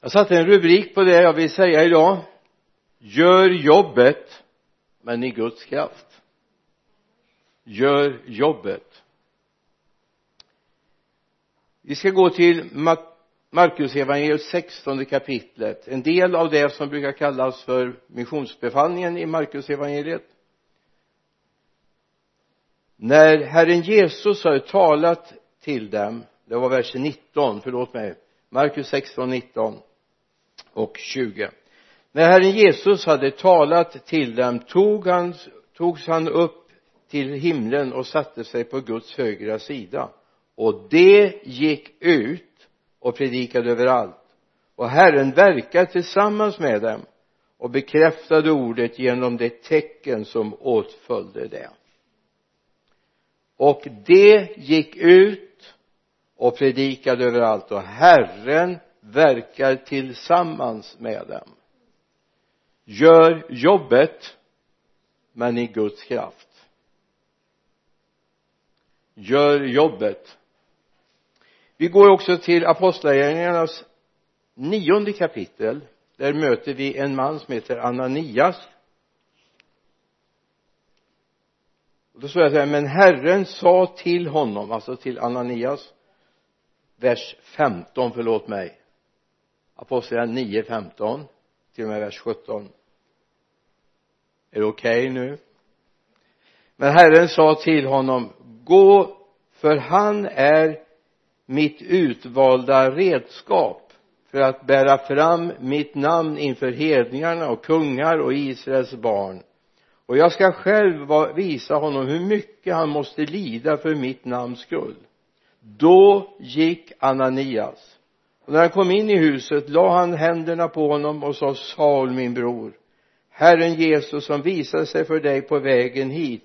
jag satte en rubrik på det jag vill säga idag. Gör jobbet men i Guds kraft. Gör jobbet. Vi ska gå till Markus evangeliet 16 kapitlet. En del av det som brukar kallas för missionsbefallningen i Markus evangeliet. När Herren Jesus har talat till dem det var vers 19 förlåt mig Markus 16, 19 och 20 när Herren Jesus hade talat till dem tog han, togs han upp till himlen och satte sig på Guds högra sida. Och det gick ut och predikade överallt. Och Herren verkade tillsammans med dem och bekräftade ordet genom det tecken som åtföljde det. Och det gick ut och predikade överallt. Och Herren verkar tillsammans med dem. Gör jobbet men i Guds kraft. Gör jobbet. Vi går också till apostlagärningarnas nionde kapitel. Där möter vi en man som heter Ananias. Och då står det så här men Herren sa till honom alltså till Ananias vers 15 förlåt mig apostlagärningarna 9 15 till och med vers 17 är det okej okay nu? Men Herren sa till honom gå för han är mitt utvalda redskap för att bära fram mitt namn inför hedningarna och kungar och Israels barn. Och jag ska själv visa honom hur mycket han måste lida för mitt namns skull. Då gick Ananias och när han kom in i huset la han händerna på honom och sa Saul min bror Herren Jesus som visade sig för dig på vägen hit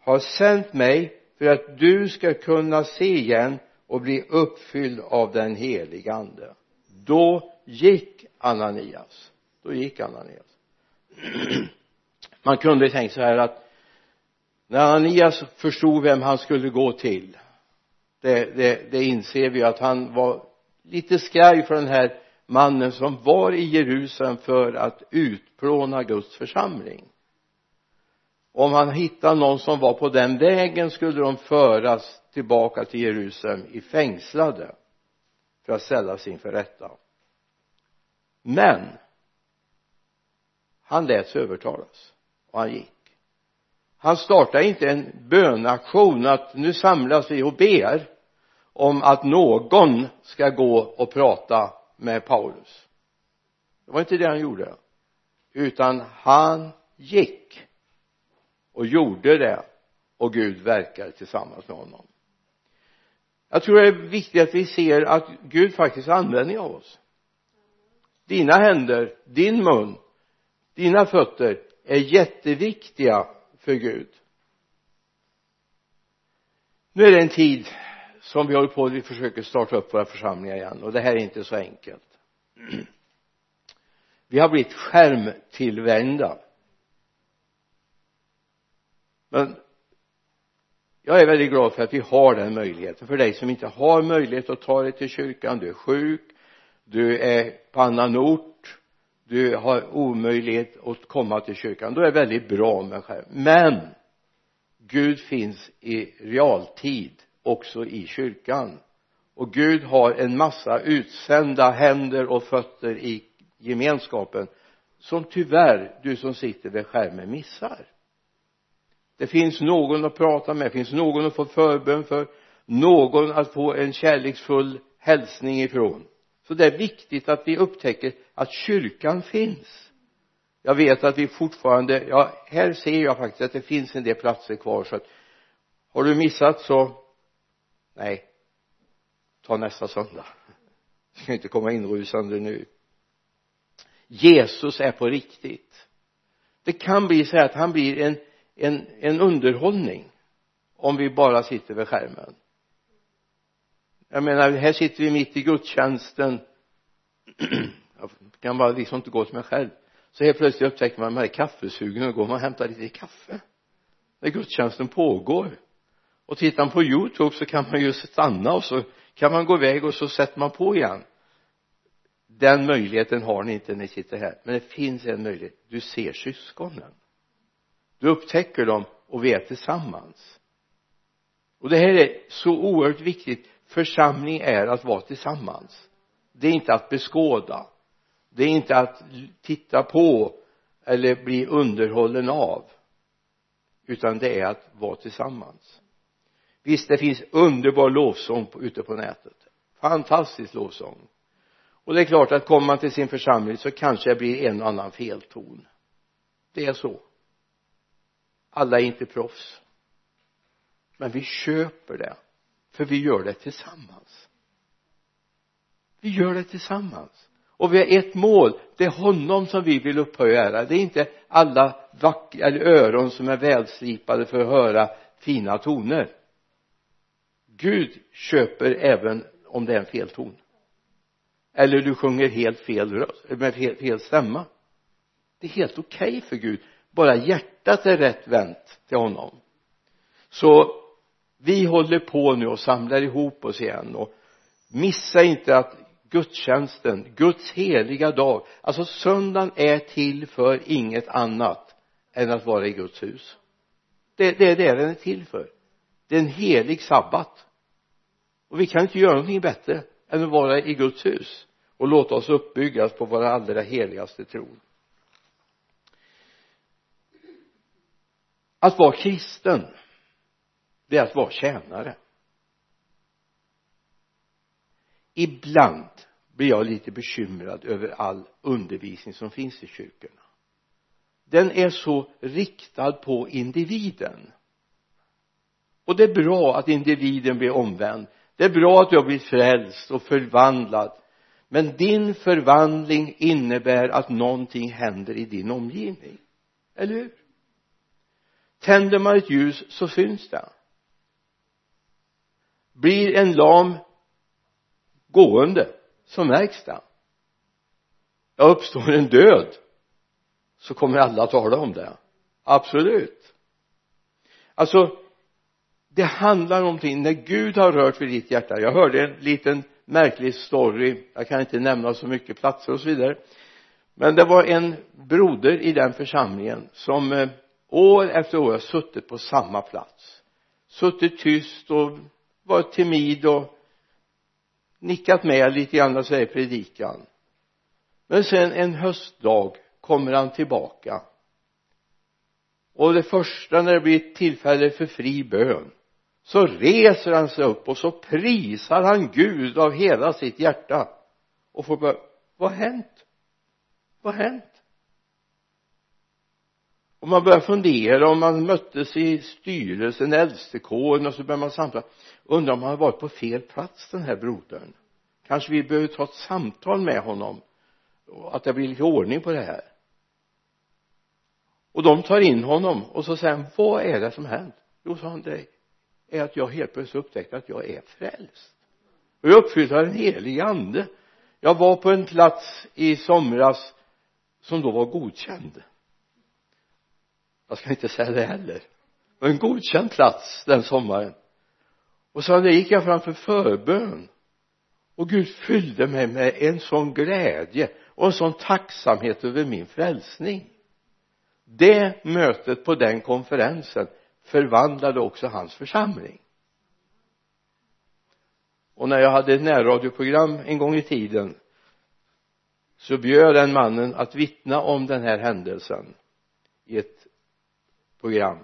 har sänt mig för att du ska kunna se igen och bli uppfylld av den helige ande. Då gick Ananias. Då gick Ananias. Man kunde tänkt så här att när Ananias förstod vem han skulle gå till det, det, det inser vi att han var lite skraj för den här mannen som var i Jerusalem för att utplåna Guds församling. Om han hittade någon som var på den vägen skulle de föras tillbaka till Jerusalem i fängslade för att ställas inför rätta. Men han lät sig övertalas och han gick. Han startade inte en bönaktion att nu samlas vi och ber om att någon ska gå och prata med Paulus. Det var inte det han gjorde utan han gick och gjorde det och Gud verkade tillsammans med honom. Jag tror det är viktigt att vi ser att Gud faktiskt har användning av oss. Dina händer, din mun, dina fötter är jätteviktiga för Gud. Nu är det en tid som vi håller på vi försöker starta upp våra församlingar igen. Och det här är inte så enkelt. Vi har blivit skärmtillvända. Men jag är väldigt glad för att vi har den möjligheten. För dig som inte har möjlighet att ta dig till kyrkan du är sjuk du är på annan ort du har omöjlighet att komma till kyrkan då är det väldigt bra med skärm. Men Gud finns i realtid också i kyrkan. Och Gud har en massa utsända händer och fötter i gemenskapen som tyvärr du som sitter vid skärmen missar. Det finns någon att prata med, det finns någon att få förbön för någon att få en kärleksfull hälsning ifrån. Så det är viktigt att vi upptäcker att kyrkan finns. Jag vet att vi fortfarande, ja här ser jag faktiskt att det finns en del platser kvar så att har du missat så nej. Ta nästa söndag. Du ska inte komma inrusande nu. Jesus är på riktigt. Det kan bli så här att han blir en en, en underhållning om vi bara sitter vid skärmen. Jag menar här sitter vi mitt i gudstjänsten. Jag kan bara liksom inte gå till mig själv. Så helt plötsligt upptäcker man att man är kaffesugen och går man och hämtar lite kaffe. När gudstjänsten pågår och tittar man på youtube så kan man ju stanna och så kan man gå iväg och så sätter man på igen. Den möjligheten har ni inte när ni sitter här. Men det finns en möjlighet. Du ser syskonen. Du upptäcker dem och vi är tillsammans. Och det här är så oerhört viktigt. Församling är att vara tillsammans. Det är inte att beskåda. Det är inte att titta på eller bli underhållen av. Utan det är att vara tillsammans visst det finns underbar lovsång ute på nätet. Fantastisk lovsång. Och det är klart att kommer man till sin församling så kanske det blir en och annan felton det är så. Alla är inte proffs. Men vi köper det. För vi gör det tillsammans. Vi gör det tillsammans. Och vi har ett mål. Det är honom som vi vill upphöja det är inte alla vackra eller öron som är välslipade för att höra fina toner. Gud köper även om det är en fel ton. Eller du sjunger helt fel röst med fel, fel stämma. Det är helt okej okay för Gud. Bara hjärtat är rätt vänt till honom. Så vi håller på nu och samlar ihop oss igen och missa inte att gudstjänsten, Guds heliga dag alltså söndagen är till för inget annat än att vara i Guds hus. Det, det är det den är till för. Det är en helig sabbat och vi kan inte göra någonting bättre än att vara i Guds hus och låta oss uppbyggas på våra allra heligaste tro att vara kristen det är att vara tjänare. Ibland blir jag lite bekymrad över all undervisning som finns i kyrkorna. Den är så riktad på individen. Och det är bra att individen blir omvänd det är bra att du har blivit frälst och förvandlad men din förvandling innebär att någonting händer i din omgivning. Eller hur? Tänder man ett ljus så syns det. Blir en lam gående så märks det. Ja uppstår en död så kommer alla att tala om det. Absolut. Alltså det handlar om någonting. När Gud har rört vid ditt hjärta. Jag hörde en liten märklig story. Jag kan inte nämna så mycket platser och så vidare. Men det var en broder i den församlingen som eh, år efter år har suttit på samma plats. Suttit tyst och varit timid och nickat med lite grann och säger predikan. Men sen en höstdag kommer han tillbaka. Och det första när det blir tillfälle för fri bön så reser han sig upp och så prisar han Gud av hela sitt hjärta. Och får börja vad har hänt? Vad har hänt? Och man börjar fundera om man möttes i styrelsen, äldstekåren och så börjar man samtala. Undrar om han har varit på fel plats den här brodern? Kanske vi behöver ta ett samtal med honom att det blir lite ordning på det här. Och de tar in honom och så säger han vad är det som hänt? Jo sa han det är att jag helt plötsligt upptäckte att jag är frälst. Och jag är uppfylld av en helig ande. Jag var på en plats i somras som då var godkänd. Jag ska inte säga det heller. Det var en godkänd plats den sommaren. Och sen gick jag fram för förbön. Och Gud fyllde mig med en sån glädje och en sån tacksamhet över min frälsning. Det mötet på den konferensen förvandlade också hans församling. Och när jag hade ett närradioprogram en gång i tiden så bjöd den mannen att vittna om den här händelsen i ett program.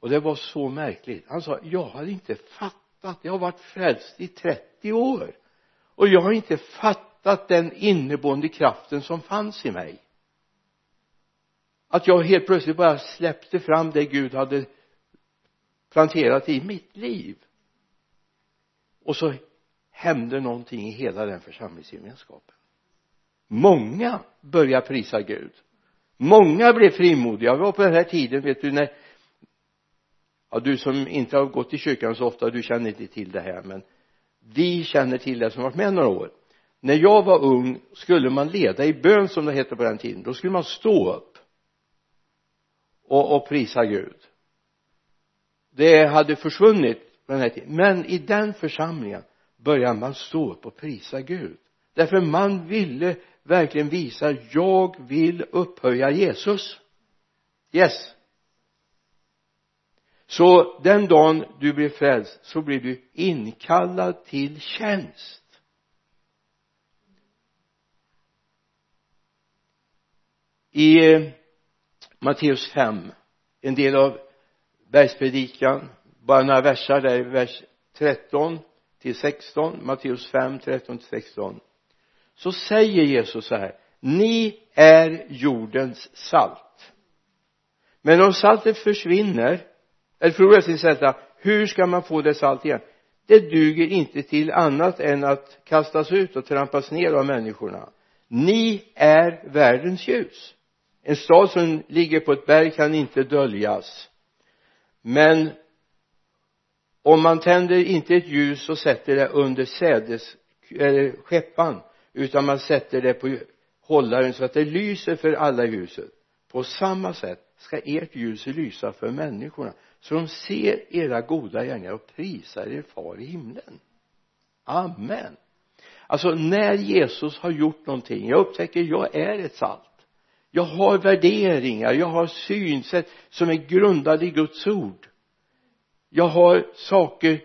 Och det var så märkligt. Han sa jag har inte fattat. Jag har varit frälst i 30 år. Och jag har inte fattat den inneboende kraften som fanns i mig att jag helt plötsligt bara släppte fram det Gud hade planterat i mitt liv. Och så hände någonting i hela den församlingsgemenskapen. Många började prisa Gud. Många blev frimodiga. Vi var på den här tiden vet du när ja du som inte har gått i kyrkan så ofta du känner inte till det här men vi känner till det som varit med några år. När jag var ung skulle man leda i bön som det hette på den tiden. Då skulle man stå upp och, och prisa Gud. Det hade försvunnit den här tiden. Men i den församlingen började man stå upp och prisa Gud. Därför man ville verkligen visa jag vill upphöja Jesus. Yes. Så den dagen du blir frälst så blir du inkallad till tjänst. I Matteus 5 en del av bergspredikan. Bara några versar där vers 13 till 16 Matteus 5 13 till 16 så säger Jesus så här ni är jordens salt. Men om saltet försvinner eller förlorar sin sälta hur ska man få det salt igen? Det duger inte till annat än att kastas ut och trampas ner av människorna. Ni är världens ljus en stad som ligger på ett berg kan inte döljas. Men om man tänder inte ett ljus och sätter det under sädes eller skeppan utan man sätter det på hållaren så att det lyser för alla i huset. På samma sätt ska ert ljus lysa för människorna så de ser era goda gärningar och prisar er far i himlen. Amen. Alltså när Jesus har gjort någonting jag upptäcker jag är ett salt jag har värderingar jag har synsätt som är grundade i Guds ord. Jag har saker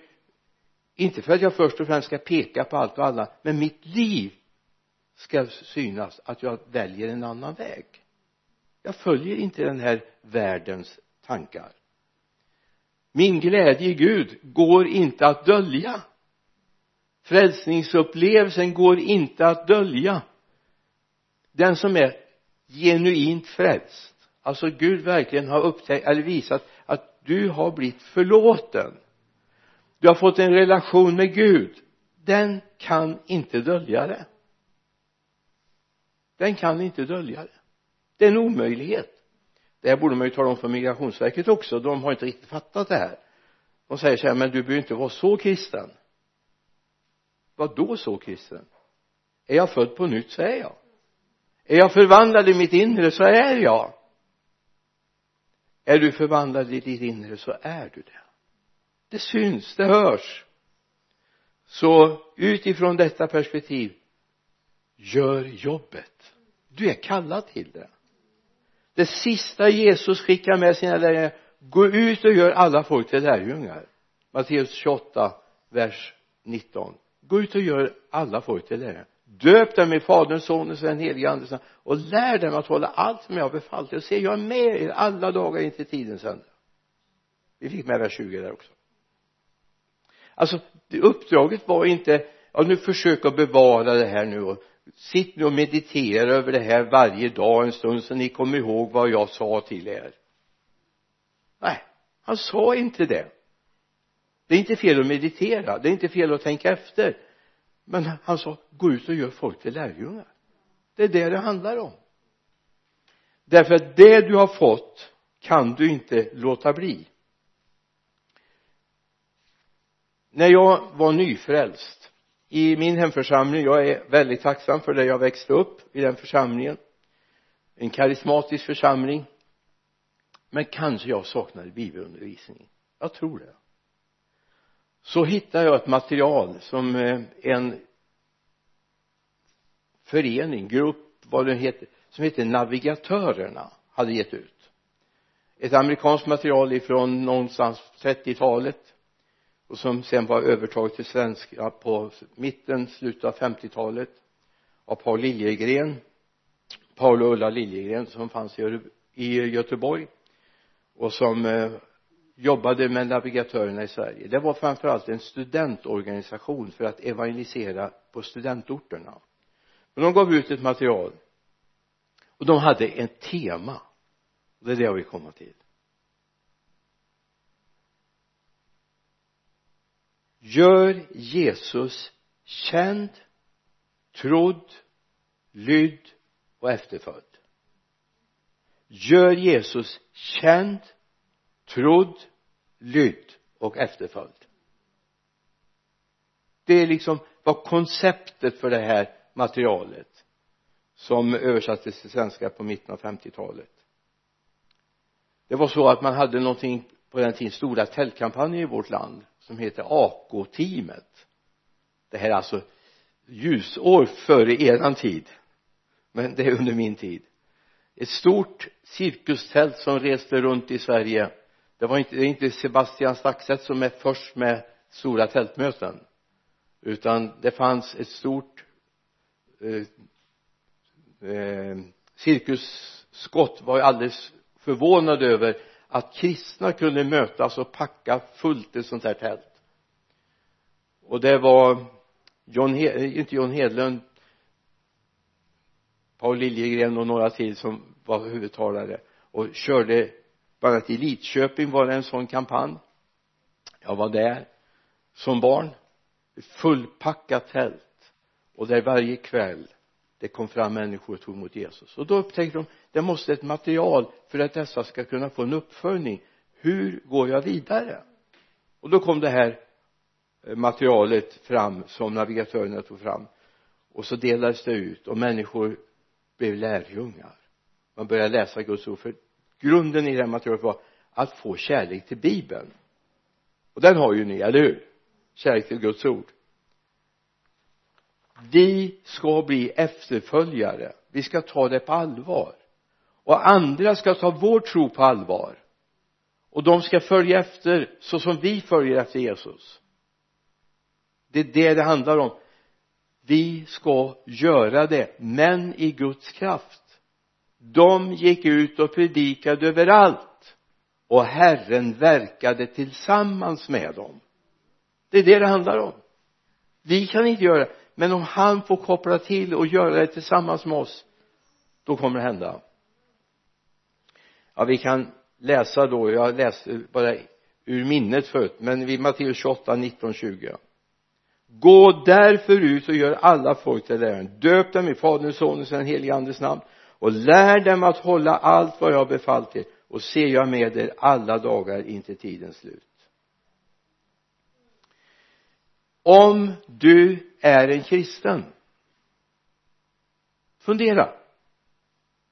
inte för att jag först och främst ska peka på allt och alla men mitt liv ska synas att jag väljer en annan väg. Jag följer inte den här världens tankar. Min glädje i Gud går inte att dölja. Frälsningsupplevelsen går inte att dölja. Den som är genuint frälst. Alltså Gud verkligen har upptäckt eller visat att du har blivit förlåten. Du har fått en relation med Gud. Den kan inte dölja det. Den kan inte dölja det. Det är en omöjlighet. Det här borde man ju tala om för migrationsverket också. De har inte riktigt fattat det här. De säger så här men du behöver inte vara så kristen. Vad då så kristen? Är jag född på nytt så är jag är jag förvandlad i mitt inre så är jag. Är du förvandlad i ditt inre så är du det. Det syns, det hörs. Så utifrån detta perspektiv gör jobbet. Du är kallad till det. Det sista Jesus skickar med sina lärjungar gå ut och gör alla folk till lärjungar. Matteus 28 vers 19 gå ut och gör alla folk till lärjungar döp dem i faderns sonens och den helige andes och lär dem att hålla allt som jag har befallt er. Och se jag är med er alla dagar in till tidens ände. Vi fick med vers 20 där också. Alltså uppdraget var inte ja nu försök att bevara det här nu och sitt nu och meditera över det här varje dag en stund så ni kommer ihåg vad jag sa till er. Nej han sa inte det. Det är inte fel att meditera. Det är inte fel att tänka efter men han sa gå ut och gör folk till lärjungar. Det är det det handlar om. Därför att det du har fått kan du inte låta bli. När jag var nyfrälst i min hemförsamling jag är väldigt tacksam för det jag växte upp i den församlingen. En karismatisk församling. Men kanske jag saknade bibelundervisning. Jag tror det så hittade jag ett material som eh, en förening, grupp, vad det heter som heter Navigatörerna hade gett ut. Ett amerikanskt material ifrån någonstans 30-talet och som sen var övertaget till svenska på mitten, slutet av 50-talet av Paul Liljegren Paul och Ulla Liljegren som fanns i Göteborg och som eh, jobbade med navigatörerna i Sverige. Det var framförallt en studentorganisation för att evangelisera på studentorterna. Men de gav ut ett material. Och de hade ett tema. Och det är det jag vill komma till. Gör Jesus känd trodd lydd och efterföljd. Gör Jesus känd trodd lydd och efterföljd. Det är liksom vad konceptet för det här materialet som översattes till svenska på mitten av 50-talet det var så att man hade någonting på den tiden stora tältkampanjer i vårt land som heter AK-teamet det här är alltså ljusår före eran tid men det är under min tid. Ett stort cirkustält som reste runt i Sverige det var inte, det är inte Sebastian Staxet som är först med stora tältmöten utan det fanns ett stort eh, eh, cirkusskott var alldeles förvånad över att kristna kunde mötas och packa fullt ett sånt här tält. Och det var John, eh, inte John Hedlund Paul Liljegren och några till som var huvudtalare och körde bland annat i Lidköping var det en sån kampanj. Jag var där som barn. Fullpackat tält. Och där varje kväll det kom fram människor och tog emot Jesus. Och då upptäckte de det måste ett material för att dessa ska kunna få en uppföljning. Hur går jag vidare? Och då kom det här eh, materialet fram som navigatörerna tog fram. Och så delades det ut och människor blev lärjungar. Man började läsa Guds ord. För grunden i det här materialet var att få kärlek till bibeln. Och den har ju ni, eller hur? Kärlek till Guds ord. Vi ska bli efterföljare. Vi ska ta det på allvar. Och andra ska ta vår tro på allvar. Och de ska följa efter så som vi följer efter Jesus. Det är det det handlar om. Vi ska göra det men i Guds kraft de gick ut och predikade överallt. Och Herren verkade tillsammans med dem. Det är det det handlar om. Vi kan inte göra det. Men om han får koppla till och göra det tillsammans med oss då kommer det hända. Ja vi kan läsa då. Jag läste bara ur minnet förut men vid Matteus 28, 19, 20 gå därför ut och gör alla folk till läraren döp dem i faderns, sonens och den helige andes namn och lär dem att hålla allt vad jag har befallt er och se jag med er alla dagar intill tidens slut. Om du är en kristen fundera.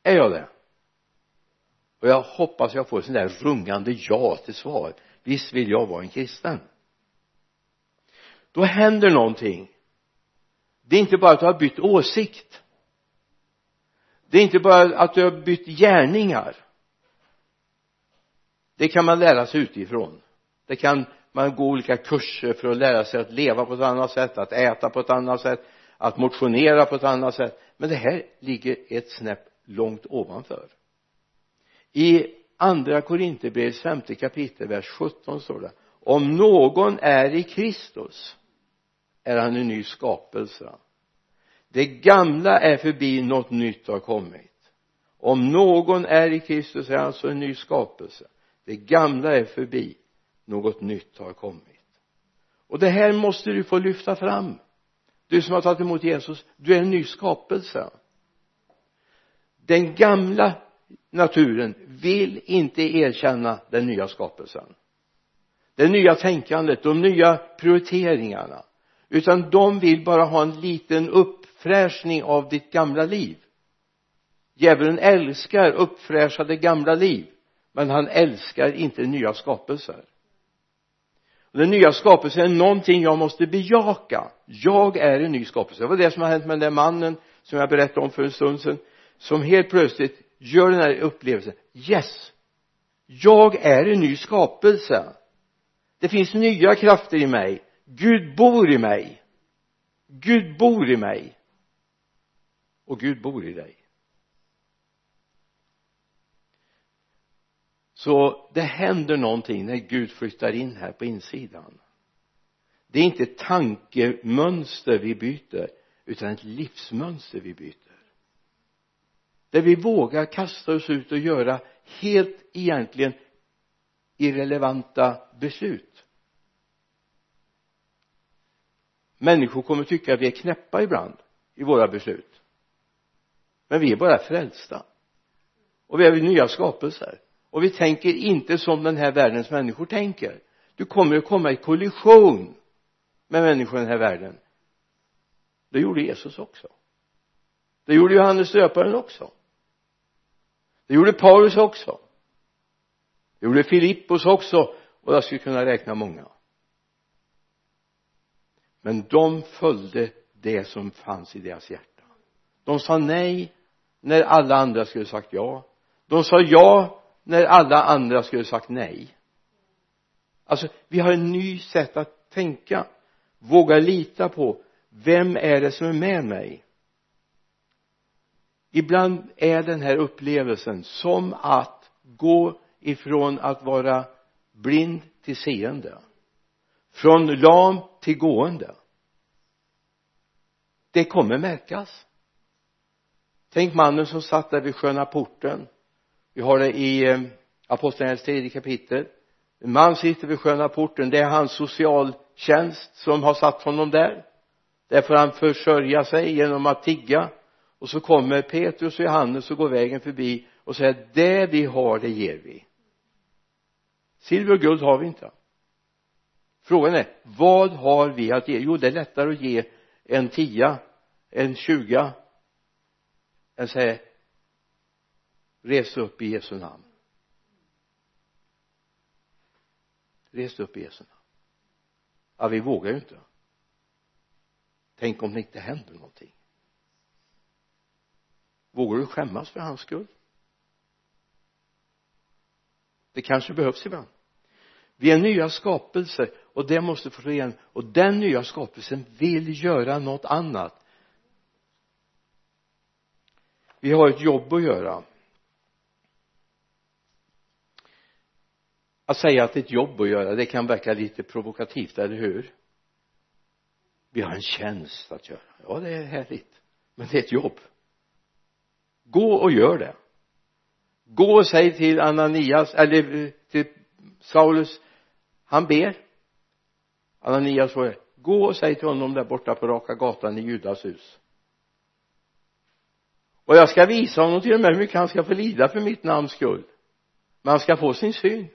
Är jag det? Och jag hoppas jag får sån där rungande ja till svar. Visst vill jag vara en kristen? Då händer någonting. Det är inte bara att du har bytt åsikt det är inte bara att du har bytt gärningar. Det kan man lära sig utifrån. Det kan man gå olika kurser för att lära sig att leva på ett annat sätt att äta på ett annat sätt att motionera på ett annat sätt. Men det här ligger ett snäpp långt ovanför. I andra korinthierbrevets femte kapitel vers 17 står det om någon är i Kristus är han en ny skapelse det gamla är förbi något nytt har kommit. Om någon är i Kristus är han alltså en ny skapelse. Det gamla är förbi något nytt har kommit. Och det här måste du få lyfta fram. Du som har tagit emot Jesus du är en ny skapelse. Den gamla naturen vill inte erkänna den nya skapelsen. Det nya tänkandet, de nya prioriteringarna. Utan de vill bara ha en liten uppfräschning av ditt gamla liv. Djävulen älskar uppfräschade gamla liv men han älskar inte nya skapelser. Den nya skapelsen är någonting jag måste bejaka. Jag är en ny skapelse. Det var det som har hänt med den där mannen som jag berättade om för en stund sedan som helt plötsligt gör den här upplevelsen. Yes! Jag är en ny skapelse. Det finns nya krafter i mig. Gud bor i mig. Gud bor i mig och Gud bor i dig. Så det händer någonting när Gud flyttar in här på insidan. Det är inte tankemönster vi byter utan ett livsmönster vi byter. Där vi vågar kasta oss ut och göra helt egentligen irrelevanta beslut. Människor kommer tycka att vi är knäppa ibland i våra beslut men vi är bara frälsta. Och vi är nya skapelser. Och vi tänker inte som den här världens människor tänker. Du kommer att komma i kollision med människor i den här världen. Det gjorde Jesus också. Det gjorde Johannes döparen också. Det gjorde Paulus också. Det gjorde Filippos också. Och jag skulle kunna räkna många. Men de följde det som fanns i deras hjärta. De sa nej när alla andra skulle sagt ja. De sa ja när alla andra skulle sagt nej. Alltså vi har en ny sätt att tänka. Våga lita på vem är det som är med mig? Ibland är den här upplevelsen som att gå ifrån att vara blind till seende. Från lam till gående. Det kommer märkas tänk mannen som satt där vid sköna porten. Vi har det i eh, apostlagärningarnas tredje kapitel. En man sitter vid sköna porten. Det är hans socialtjänst som har satt honom där. Där får han försörja sig genom att tigga. Och så kommer Petrus och Johannes och går vägen förbi och säger det vi har det ger vi. Silver och guld har vi inte. Frågan är vad har vi att ge? Jo det är lättare att ge en tia en tjuga än säger res upp i Jesu namn. Res upp i Jesu namn. Ja vi vågar ju inte. Tänk om det inte händer någonting. Vågar du skämmas för hans skull? Det kanske behövs ibland. Vi är nya skapelser och det måste få igen. Och den nya skapelsen vill göra något annat vi har ett jobb att göra. Att säga att det är ett jobb att göra det kan verka lite provokativt, eller hur? Vi har en tjänst att göra. Ja det är härligt. Men det är ett jobb. Gå och gör det. Gå och säg till Ananias eller eh, till Saulus han ber. Ananias får gå och säg till honom där borta på raka gatan i Judas hus och jag ska visa honom till och med hur mycket han ska få lida för mitt namns skull. Men han ska få sin syn.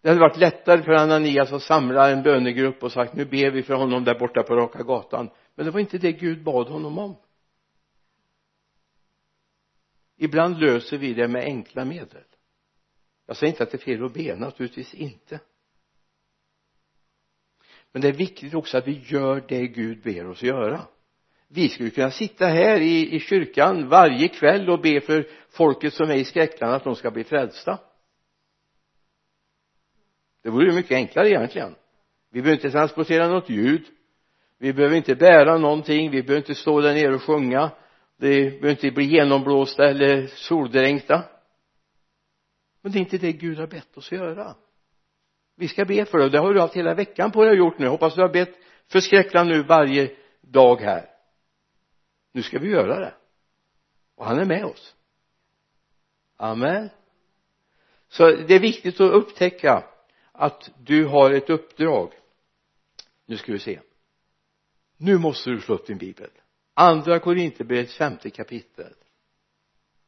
Det hade varit lättare för Ananias att samla en bönegrupp och sagt nu ber vi för honom där borta på raka gatan. Men det var inte det Gud bad honom om. Ibland löser vi det med enkla medel. Jag säger inte att det är fel att be naturligtvis inte. Men det är viktigt också att vi gör det Gud ber oss göra vi skulle kunna sitta här i, i kyrkan varje kväll och be för folket som är i skräckland att de ska bli frälsta. Det vore ju mycket enklare egentligen. Vi behöver inte transportera något ljud. Vi behöver inte bära någonting. Vi behöver inte stå där nere och sjunga. Vi behöver inte bli genomblåsta eller soldränkta. Men det är inte det Gud har bett oss göra. Vi ska be för det. Och det har du haft hela veckan på dig att gjort nu. Hoppas du har bett för skräckland nu varje dag här nu ska vi göra det. Och han är med oss. Amen. Så det är viktigt att upptäcka att du har ett uppdrag. Nu ska vi se. Nu måste du slå upp din bibel. Andra Korinthierbrevets femte kapitel.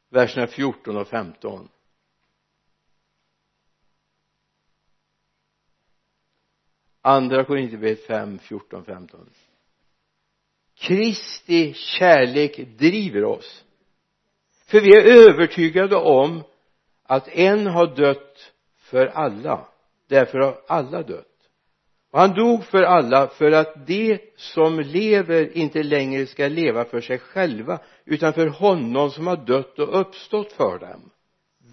Verserna 14 och 15 andra Korinthierbrevet 5, 14, 15 Kristi kärlek driver oss. För vi är övertygade om att en har dött för alla. Därför har alla dött. Och han dog för alla för att de som lever inte längre ska leva för sig själva utan för honom som har dött och uppstått för dem.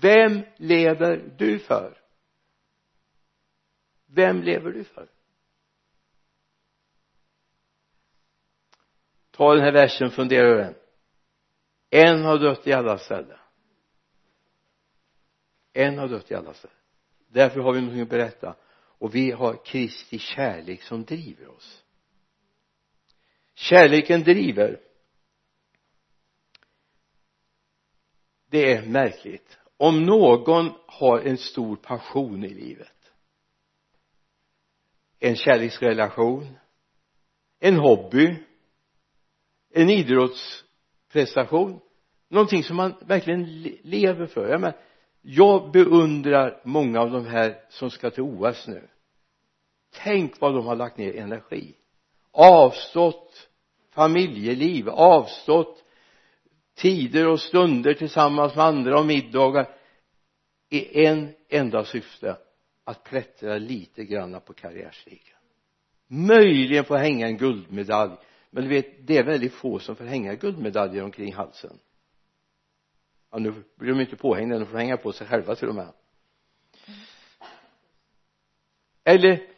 Vem lever du för? Vem lever du för? Ta den här versen fundera över den. En har dött i alla ställen en har dött i alla ställen därför har vi någonting att berätta. Och vi har Kristi kärlek som driver oss. Kärleken driver. Det är märkligt. Om någon har en stor passion i livet. En kärleksrelation. En hobby en idrottsprestation. Någonting som man verkligen lever för. Jag menar jag beundrar många av de här som ska till OS nu. Tänk vad de har lagt ner energi. Avstått familjeliv avstått tider och stunder tillsammans med andra och middagar i en enda syfte att klättra lite grann på karriärstigen möjligen få hänga en guldmedalj men du vet det är väldigt få som får hänga guldmedaljer omkring halsen. Ja nu blir de inte påhängda de får hänga på sig själva till och med. Eller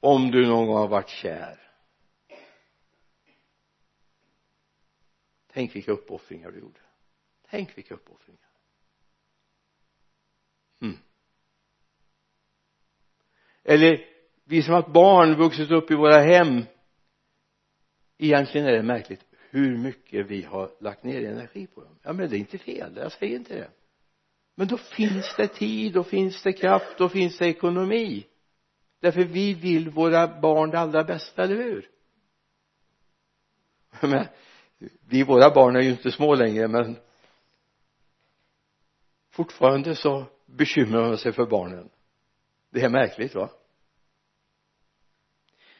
om du någon gång har varit kär. Tänk vilka uppoffringar du gjorde. Tänk vilka uppoffringar. Mm. eller vi som har haft barn vuxit upp i våra hem. Egentligen är det märkligt hur mycket vi har lagt ner energi på dem. Ja men det är inte fel. Jag säger inte det. Men då finns det tid, då finns det kraft, då finns det ekonomi. Därför vi vill våra barn det allra bästa, eller hur? Men vi våra barn är ju inte små längre men fortfarande så bekymrar man sig för barnen. Det är märkligt va?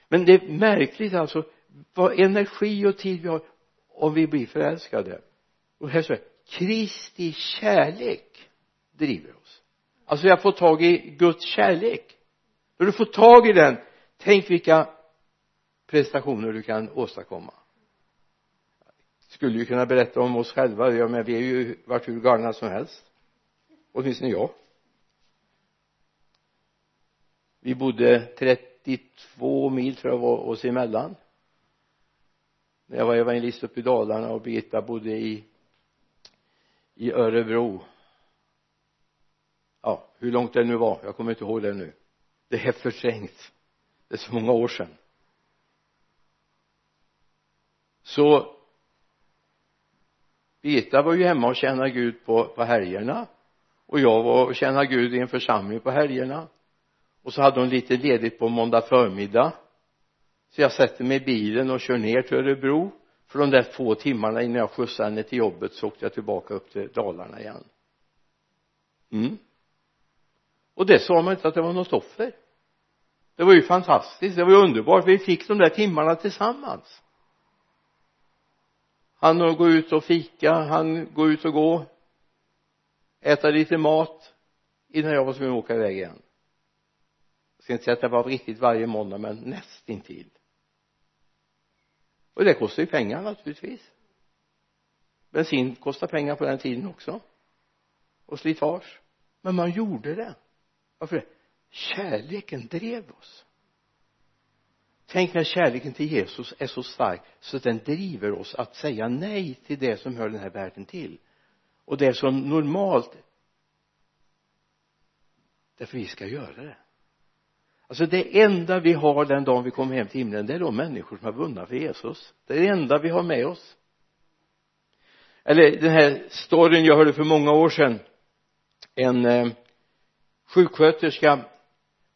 Men det är märkligt alltså vad energi och tid vi har om vi blir förälskade. Och här står det Kristi kärlek driver oss. Alltså jag får tag i Guds kärlek. När du får tag i den tänk vilka prestationer du kan åstadkomma. Skulle ju kunna berätta om oss själva. Ja men vi är ju varit hur galna som helst. Åtminstone jag. Vi bodde 32 mil tror jag var oss emellan. När jag var evangelist uppe i Dalarna och Birgitta bodde i i Örebro. Ja hur långt det nu var jag kommer inte ihåg det nu. Det är förträngt. Det är så många år sedan. Så Birgitta var ju hemma och tjänade Gud på, på helgerna. Och jag var och tjänade Gud i en församling på helgerna och så hade hon lite ledigt på måndag förmiddag. Så jag sätter mig i bilen och kör ner till Örebro. För de där två timmarna innan jag skjutsade henne till jobbet så åkte jag tillbaka upp till Dalarna igen. Mm. Och det sa man inte att det var något offer det var ju fantastiskt. Det var ju underbart. Vi fick de där timmarna tillsammans. Han gå ut och fika han gå ut och gå äta lite mat innan jag var tvungen att åka iväg igen ska inte säga att det var riktigt varje måndag men nästintill. Och det kostar ju pengar naturligtvis. Bensin kostar pengar på den tiden också. Och slitage. Men man gjorde det. Varför? Det kärleken drev oss. Tänk när kärleken till Jesus är så stark så att den driver oss att säga nej till det som hör den här världen till. Och det som normalt därför vi ska göra det alltså det enda vi har den dagen vi kommer hem till himlen det är de människor som har vunnit för Jesus. Det är det enda vi har med oss. Eller den här storyn jag hörde för många år sedan. En eh, sjuksköterska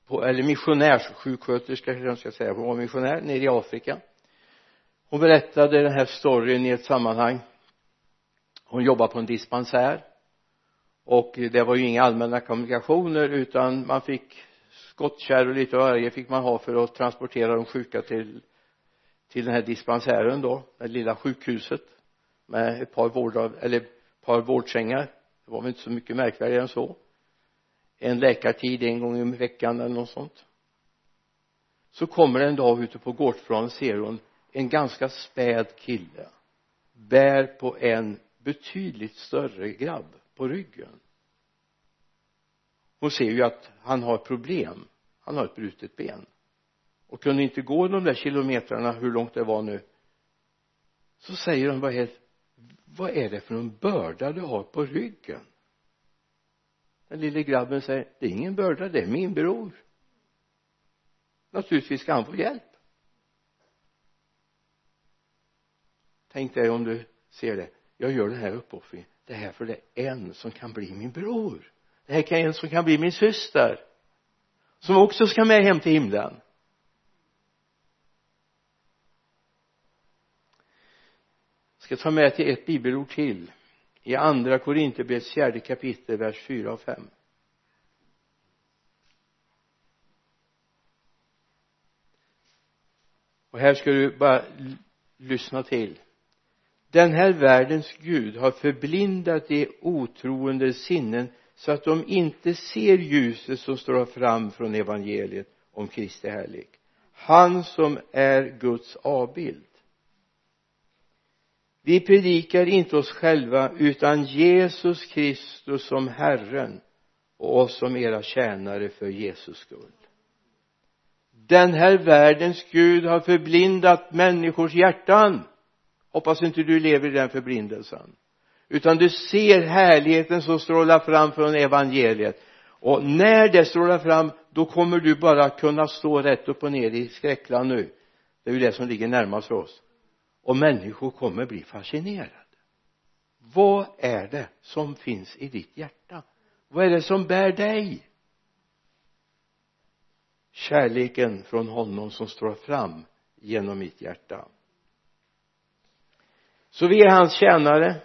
på, eller missionärssjuksköterska kanske jag ska säga. Hon var missionär nere i Afrika. Hon berättade den här storyn i ett sammanhang. Hon jobbade på en dispensär. Och det var ju inga allmänna kommunikationer utan man fick skottkärr och lite varje fick man ha för att transportera de sjuka till till den här dispensären då det lilla sjukhuset med ett par vård eller ett par vårdsängar. Det var väl inte så mycket märkvärdigare än så. En läkartid en gång i veckan eller något sånt. Så kommer en dag ute på gårdsplanen ser hon en ganska späd kille bär på en betydligt större grabb på ryggen. Hon ser ju att han har problem han har ett brutet ben. Och kunde inte gå de där kilometrarna hur långt det var nu så säger han vad är, vad är det för en börda du har på ryggen? Den lille grabben säger det är ingen börda det är min bror. Naturligtvis ska han få hjälp. Tänk dig om du ser det. Jag gör den här uppoffringen. Det här för det är en som kan bli min bror. Det här är en som kan bli min syster som också ska med hem till himlen. Jag ska ta med till ett bibelord till. I andra Korinthierbrevets fjärde kapitel vers 4 och 5 och här ska du bara lyssna till. Den här världens Gud har förblindat de otroende sinnen så att de inte ser ljuset som står fram från evangeliet om Kristi härlighet. Han som är Guds avbild. Vi predikar inte oss själva utan Jesus Kristus som Herren och oss som era tjänare för Jesus skull. Den här världens Gud har förblindat människors hjärtan. Hoppas inte du lever i den förblindelsen utan du ser härligheten som strålar fram från evangeliet. Och när det strålar fram då kommer du bara kunna stå rätt upp och ner i skräckland nu. Det är ju det som ligger närmast för oss. Och människor kommer bli fascinerade. Vad är det som finns i ditt hjärta? Vad är det som bär dig? Kärleken från honom som står fram genom mitt hjärta. Så vi är hans tjänare.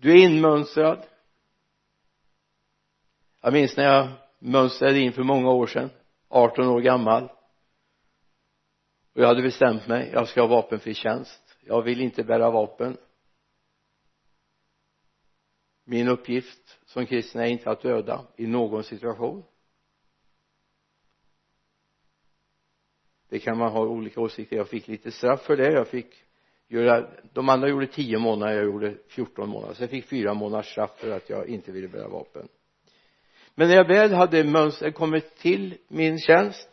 Du är inmönstrad. Jag minns när jag mönstrade in för många år sedan 18 år gammal. Och jag hade bestämt mig jag ska ha vapenfri tjänst. Jag vill inte bära vapen. Min uppgift som kristen är inte att döda i någon situation. Det kan man ha olika åsikter. Jag fick lite straff för det. Jag fick göra de andra gjorde tio månader jag gjorde 14 månader. Så jag fick fyra månaders straff för att jag inte ville bära vapen. Men när jag väl hade mönstret kommit till min tjänst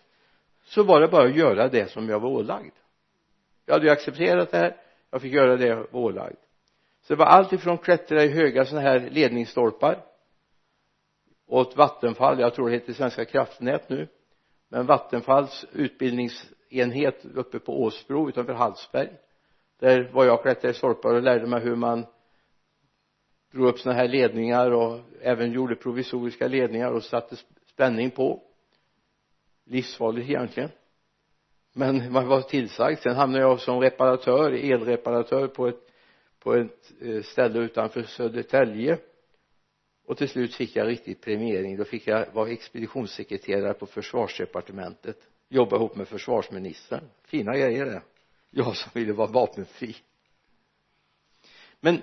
så var det bara att göra det som jag var ålagd. Jag hade ju accepterat det här jag fick göra det jag var ålagd. Så det var allt ifrån klättra i höga sådana här ledningsstolpar åt Vattenfall jag tror det heter Svenska kraftnät nu men Vattenfalls utbildningsenhet uppe på Åsbro utanför Hallsberg där var jag klättrade i stolpar och lärde mig hur man drog upp sådana här ledningar och även gjorde provisoriska ledningar och satte spänning på. Livsfarligt egentligen. Men man var tillsagd. Sen hamnade jag som reparatör, elreparatör på ett på ett eh, ställe utanför Södertälje. Och till slut fick jag riktig premiering. Då fick jag vara expeditionssekreterare på försvarsdepartementet. Jobba ihop med försvarsministern. Fina grejer det jag som ville vara vapenfri. Men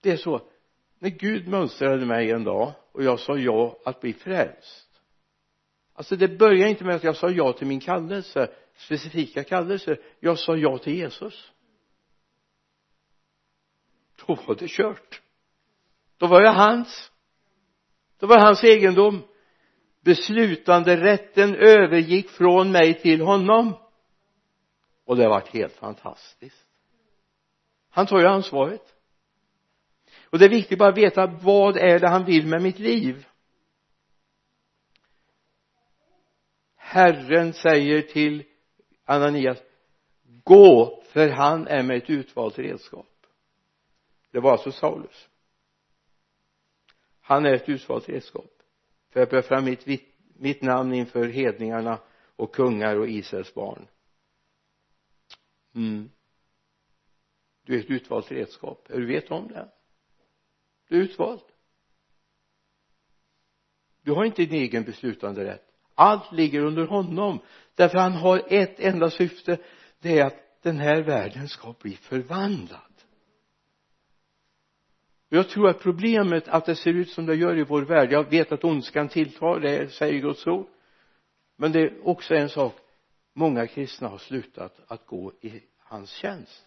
det är så när Gud mönstrade mig en dag och jag sa ja att bli frälst. Alltså det började inte med att jag sa ja till min kallelse specifika kallelse. Jag sa ja till Jesus. Då var det kört. Då var jag hans. Då var hans egendom. Beslutanderätten övergick från mig till honom och det har varit helt fantastiskt. Han tar ju ansvaret. Och det är viktigt bara att veta vad är det han vill med mitt liv? Herren säger till Ananias gå för han är med ett utvalt redskap. Det var alltså Saulus. Han är ett utvalt redskap för att bära fram mitt, mitt namn inför hedningarna och kungar och Israels barn mm. Du är ett utvalt redskap. Du vet om det. Du är utvald. Du har inte din egen beslutanderätt. Allt ligger under honom. Därför han har ett enda syfte. Det är att den här världen ska bli förvandlad. Jag tror att problemet att det ser ut som det gör i vår värld jag vet att ondskan tilltar det säger Guds ord. Men det är också en sak många kristna har slutat att gå i hans tjänst.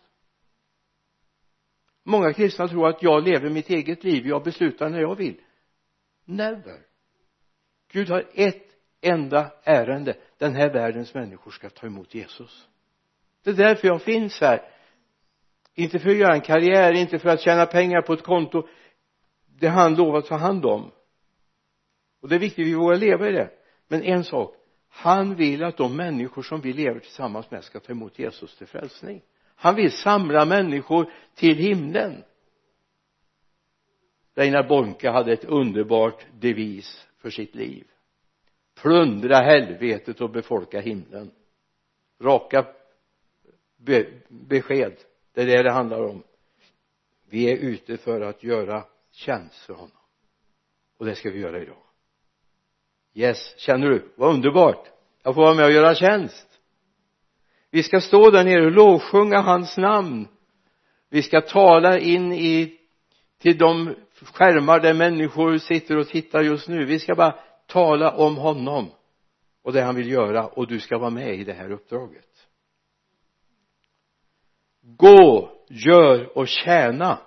Många kristna tror att jag lever mitt eget liv jag beslutar när jag vill. Never. Gud har ett enda ärende den här världens människor ska ta emot Jesus. Det är därför jag finns här. Inte för att göra en karriär, inte för att tjäna pengar på ett konto. Det han lovat ta hand om. Och det är viktigt att vi vågar leva i det. Men en sak han vill att de människor som vi lever tillsammans med ska ta emot Jesus till frälsning. Han vill samla människor till himlen. Reinar Bonke hade ett underbart devis för sitt liv. Plundra helvetet och befolka himlen. Raka be besked. Det är det det handlar om. Vi är ute för att göra tjänst för honom. Och det ska vi göra idag yes, känner du, vad underbart. Jag får vara med och göra tjänst. Vi ska stå där nere och lovsjunga hans namn. Vi ska tala in i till de skärmar där människor sitter och tittar just nu. Vi ska bara tala om honom och det han vill göra och du ska vara med i det här uppdraget. Gå, gör och tjäna.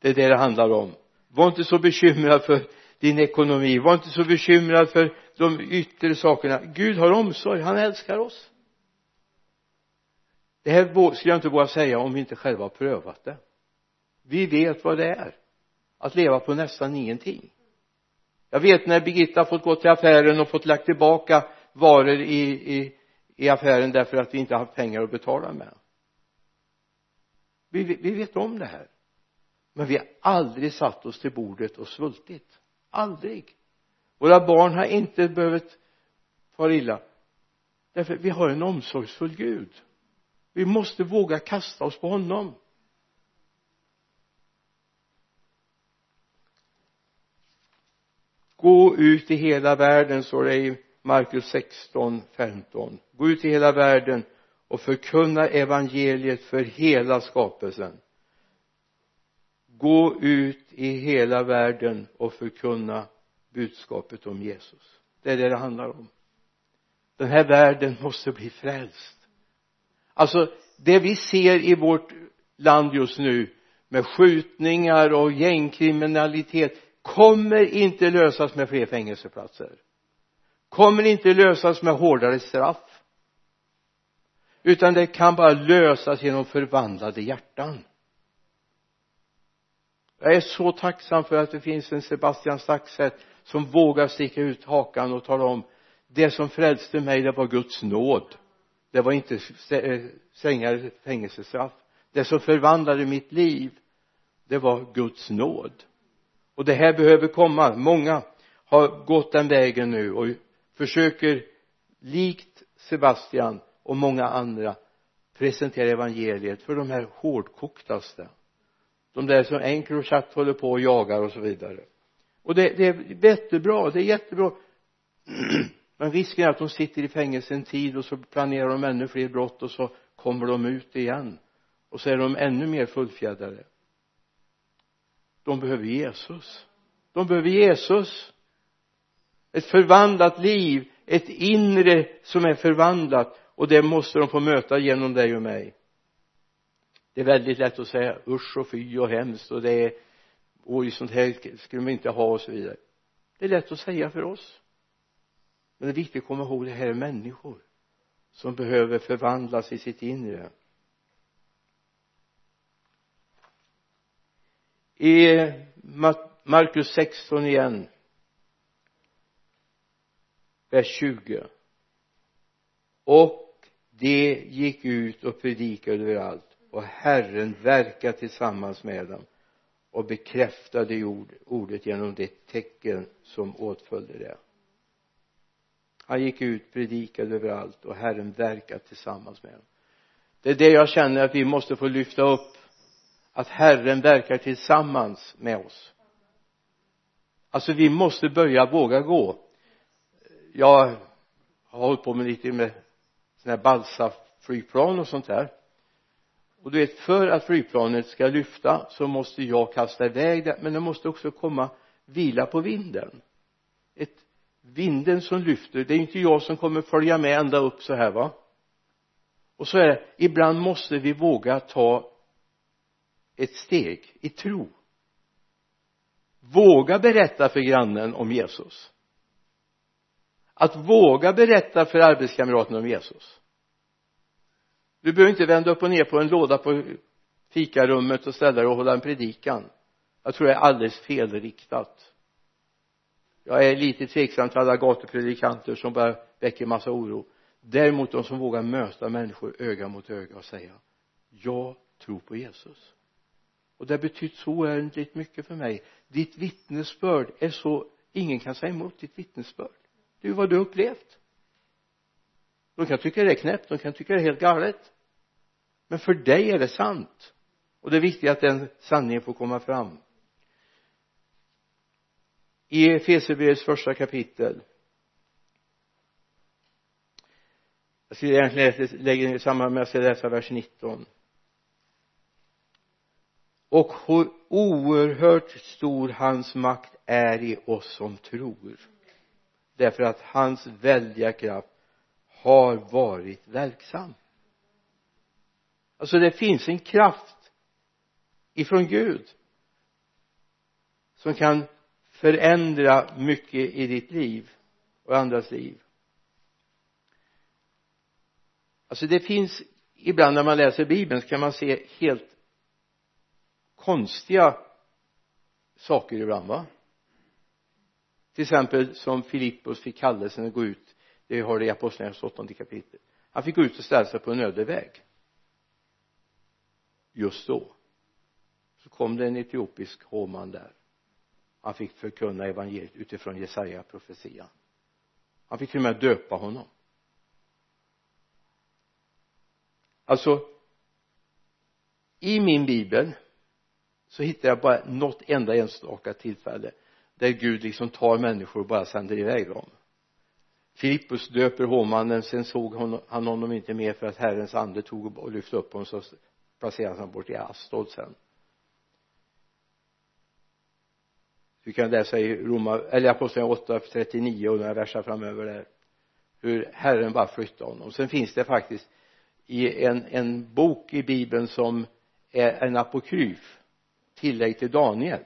Det är det det handlar om. Var inte så bekymrad för din ekonomi. Var inte så bekymrad för de yttre sakerna. Gud har omsorg, han älskar oss. Det här skulle jag inte våga säga om vi inte själva har prövat det. Vi vet vad det är. Att leva på nästan ingenting. Jag vet när Birgitta fått gå till affären och fått lagt tillbaka varor i, i, i affären därför att vi inte haft pengar att betala med. Vi, vi vet om det här. Men vi har aldrig satt oss till bordet och svultit aldrig. Våra barn har inte behövt fara illa. Därför vi har en omsorgsfull Gud. Vi måste våga kasta oss på honom. Gå ut i hela världen står det i Markus 16, 15 gå ut i hela världen och förkunna evangeliet för hela skapelsen gå ut i hela världen och förkunna budskapet om Jesus. Det är det det handlar om. Den här världen måste bli frälst. Alltså det vi ser i vårt land just nu med skjutningar och gängkriminalitet kommer inte lösas med fler fängelseplatser. Kommer inte lösas med hårdare straff. Utan det kan bara lösas genom förvandlade hjärtan jag är så tacksam för att det finns en Sebastian Staxet som vågar sticka ut hakan och tala om det som frälste mig det var Guds nåd. Det var inte eh, strängare fängelsestraff. Det som förvandlade mitt liv det var Guds nåd. Och det här behöver komma. Många har gått den vägen nu och försöker likt Sebastian och många andra presentera evangeliet för de här hårdkoktaste de där som Encrochat håller på och jagar och så vidare. Och det, det är jättebra, det är jättebra. Men risken är att de sitter i fängelse en tid och så planerar de ännu fler brott och så kommer de ut igen. Och så är de ännu mer fullfjädrade. De behöver Jesus. De behöver Jesus. Ett förvandlat liv ett inre som är förvandlat. Och det måste de få möta genom dig och mig det är väldigt lätt att säga usch och fy och hemskt och det är oj sånt här skulle man inte ha och så vidare. Det är lätt att säga för oss. Men det är viktigt att komma ihåg det här är människor som behöver förvandlas i sitt inre. I Markus 16 igen vers 20 och de gick ut och predikade överallt och Herren verkade tillsammans med dem och bekräftade ordet genom det tecken som åtföljde det. Han gick ut, predikade överallt och Herren verkade tillsammans med dem. Det är det jag känner att vi måste få lyfta upp att Herren verkar tillsammans med oss. Alltså vi måste börja våga gå. Jag har hållit på med lite med sådana här balsaflygplan och sånt där och du vet för att flygplanet ska lyfta så måste jag kasta iväg det men det måste också komma vila på vinden. Ett vinden som lyfter det är inte jag som kommer följa med ända upp så här va? Och så är det ibland måste vi våga ta ett steg i tro. Våga berätta för grannen om Jesus. Att våga berätta för arbetskamraten om Jesus du behöver inte vända upp och ner på en låda på fikarummet och ställa dig och hålla en predikan. Jag tror det är alldeles felriktat. Jag är lite tveksam till alla gatupredikanter som bara väcker massa oro. Däremot de som vågar möta människor öga mot öga och säga jag tror på Jesus. Och det har betytt så oändligt mycket för mig. Ditt vittnesbörd är så ingen kan säga emot ditt vittnesbörd. Det är vad du har upplevt. De kan tycka det är knäppt, de kan tycka det är helt galet men för dig är det sant. Och det är viktigt att den sanningen får komma fram. I Efesierbrevets första kapitel. Jag skulle egentligen lägga ner samma med ska läsa vers 19 och hur oerhört stor hans makt är i oss som tror. Därför att hans väldiga kraft har varit verksam alltså det finns en kraft ifrån Gud som kan förändra mycket i ditt liv och andras liv. Alltså det finns ibland när man läser bibeln så kan man se helt konstiga saker ibland va? Till exempel som Filippos fick kallelsen att gå ut. Det har det i apostlagärningarnas åttonde kapitel. Han fick gå ut och ställa sig på en öde väg just då. Så kom det en etiopisk hovman där. Han fick förkunna evangeliet utifrån Jesaja profetian han fick till och med döpa honom. Alltså i min bibel så hittar jag bara något enda enstaka tillfälle där Gud liksom tar människor och bara sänder iväg dem. Filippus döper hovmannen sen såg han honom inte mer för att Herrens ande tog och lyfte upp honom så placerades han bort i Astod sen. Vi kan läsa i Roma, eller Apostlagärningarna 8, 39 och några verser framöver där hur Herren bara flyttade honom. Sen finns det faktiskt i en, en bok i bibeln som är en apokryf tillägg till Daniel.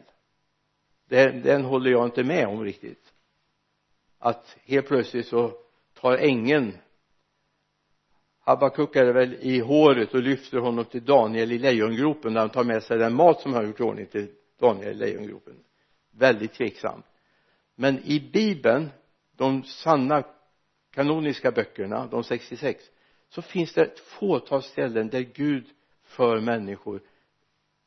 Den, den håller jag inte med om riktigt. Att helt plötsligt så tar ängeln Abakuk är väl i håret och lyfter honom till Daniel i lejongropen där han tar med sig den mat som han har gjort i ordning till Daniel i lejongropen. Väldigt tveksamt men i bibeln de sanna kanoniska böckerna de 66 så finns det ett fåtal ställen där Gud för människor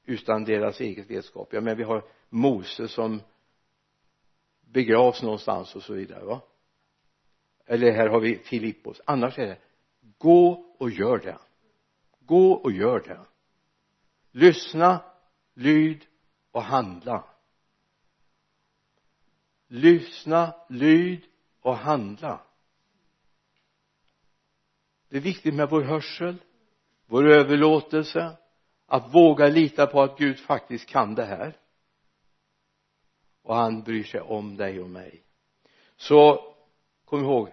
utan deras eget vetskap. Ja men vi har Mose som begravs någonstans och så vidare va? Eller här har vi Filippos. Annars är det gå och gör det. Gå och gör det. Lyssna lyd och handla. Lyssna lyd och handla. Det är viktigt med vår hörsel vår överlåtelse att våga lita på att Gud faktiskt kan det här. Och han bryr sig om dig och mig. Så kom ihåg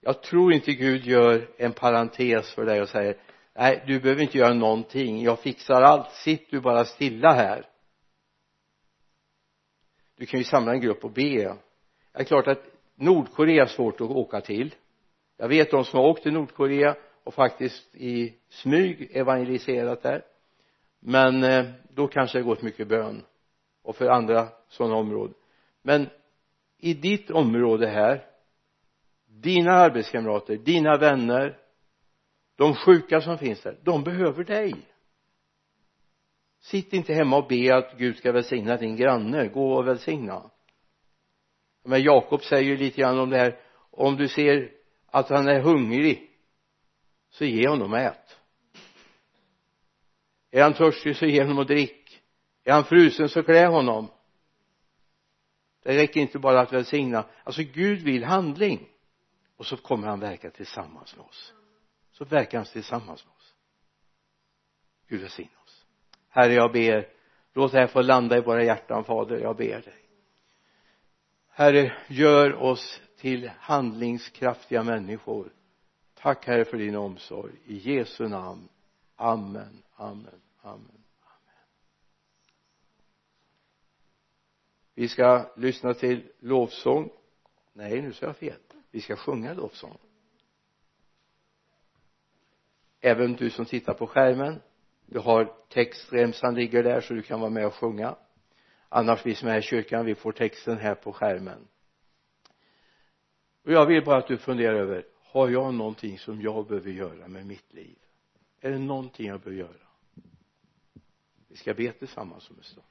jag tror inte Gud gör en parentes för dig och säger nej du behöver inte göra någonting. Jag fixar allt. Sitt du bara stilla här. Du kan ju samla en grupp och be. Det är klart att Nordkorea är svårt att åka till. Jag vet de som har åkt till Nordkorea och faktiskt i smyg evangeliserat där. Men eh, då kanske det gått mycket bön och för andra sådana områden. Men i ditt område här dina arbetskamrater, dina vänner de sjuka som finns där, de behöver dig. Sitt inte hemma och be att Gud ska välsigna din granne, gå och välsigna. Men Jakob säger ju lite grann om det här om du ser att han är hungrig så ge honom ät. Är han törstig så ge honom och drick är han frusen så klä honom. Det räcker inte bara att välsigna. Alltså Gud vill handling och så kommer han verka tillsammans med oss. Så verkar han tillsammans med oss. Gud välsigne oss. Herre jag ber låt det här få landa i våra hjärtan fader jag ber dig. Herre gör oss till handlingskraftiga människor. Tack herre för din omsorg. I Jesu namn. Amen amen amen amen. Vi ska lyssna till lovsång. Nej nu sa jag fel vi ska sjunga lovsång. Även du som tittar på skärmen du har textremsan ligger där så du kan vara med och sjunga. Annars vi som är i kyrkan vi får texten här på skärmen. Och jag vill bara att du funderar över har jag någonting som jag behöver göra med mitt liv? Är det någonting jag behöver göra? Vi ska be tillsammans om en stund.